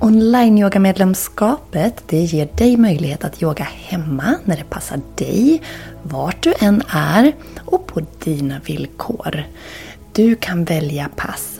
Online-yogamedlemskapet det ger dig möjlighet att yoga hemma när det passar dig, vart du än är och på dina villkor. Du kan välja pass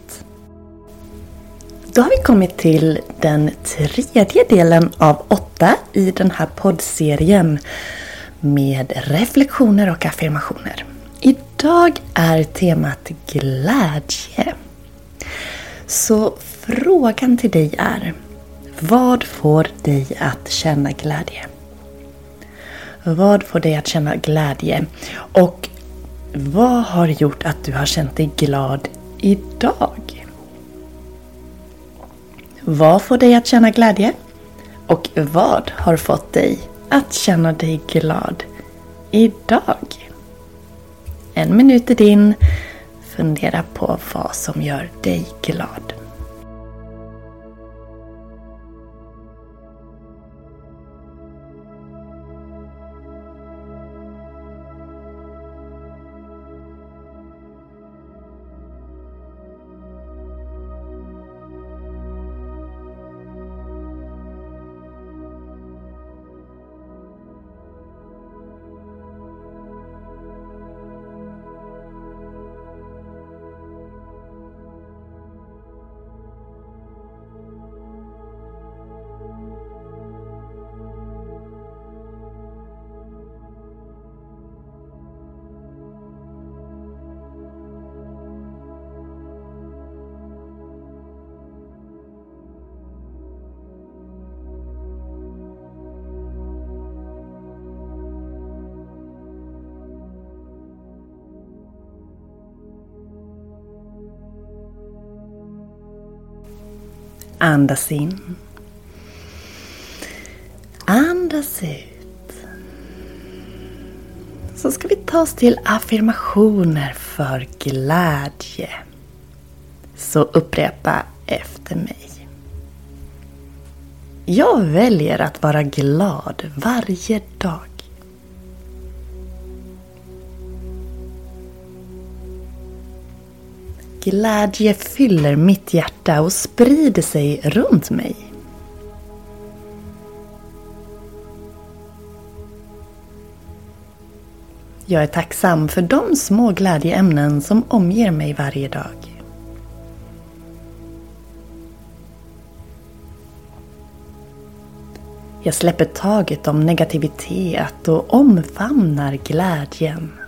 Då har vi kommit till den tredje delen av åtta i den här poddserien med reflektioner och affirmationer. Idag är temat glädje. Så frågan till dig är Vad får dig att känna glädje? Vad får dig att känna glädje? Och vad har gjort att du har känt dig glad idag? Vad får dig att känna glädje? Och vad har fått dig att känna dig glad idag? En minut är din. Fundera på vad som gör dig glad. Andas in. Andas ut. Så ska vi ta oss till affirmationer för glädje. Så upprepa efter mig. Jag väljer att vara glad varje dag. Glädje fyller mitt hjärta och sprider sig runt mig. Jag är tacksam för de små glädjeämnen som omger mig varje dag. Jag släpper taget om negativitet och omfamnar glädjen.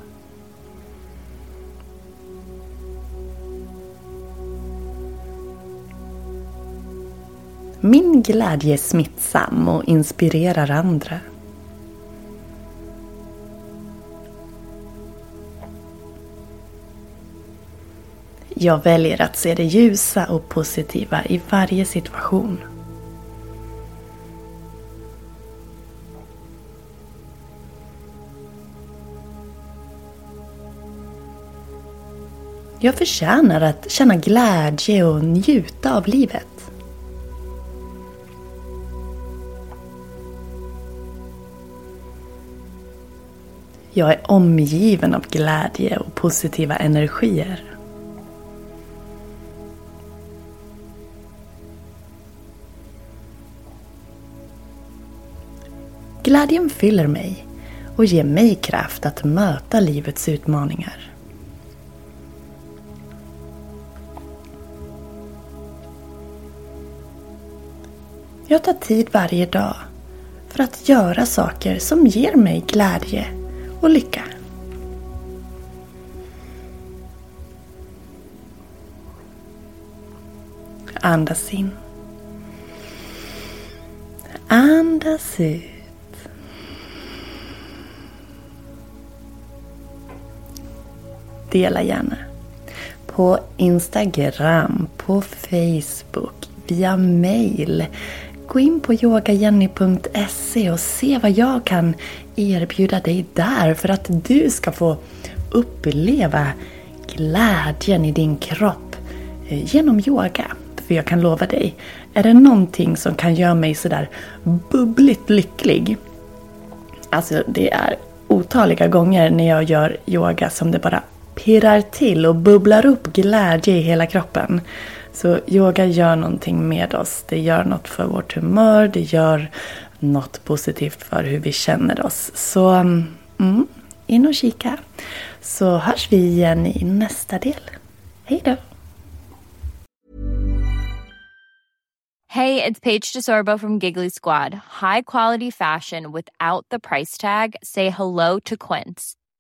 Min glädje är smittsam och inspirerar andra. Jag väljer att se det ljusa och positiva i varje situation. Jag förtjänar att känna glädje och njuta av livet. Jag är omgiven av glädje och positiva energier. Glädjen fyller mig och ger mig kraft att möta livets utmaningar. Jag tar tid varje dag för att göra saker som ger mig glädje och lycka. Andas in. Andas ut. Dela gärna. På Instagram, på Facebook, via mail Gå in på yogajenny.se och se vad jag kan erbjuda dig där för att du ska få uppleva glädjen i din kropp eh, genom yoga. För jag kan lova dig, är det någonting som kan göra mig sådär bubbligt lycklig. Alltså det är otaliga gånger när jag gör yoga som det bara pirrar till och bubblar upp glädje i hela kroppen. Så yoga gör någonting med oss. Det gör något för vårt humör. Det gör något positivt för hur vi känner oss. Så mm, in och kika. Så hörs vi igen i nästa del. Hej då! Hej, det är Paige DeSorbo från Giggly Squad. High quality fashion without the price tag. Say hello to Quince.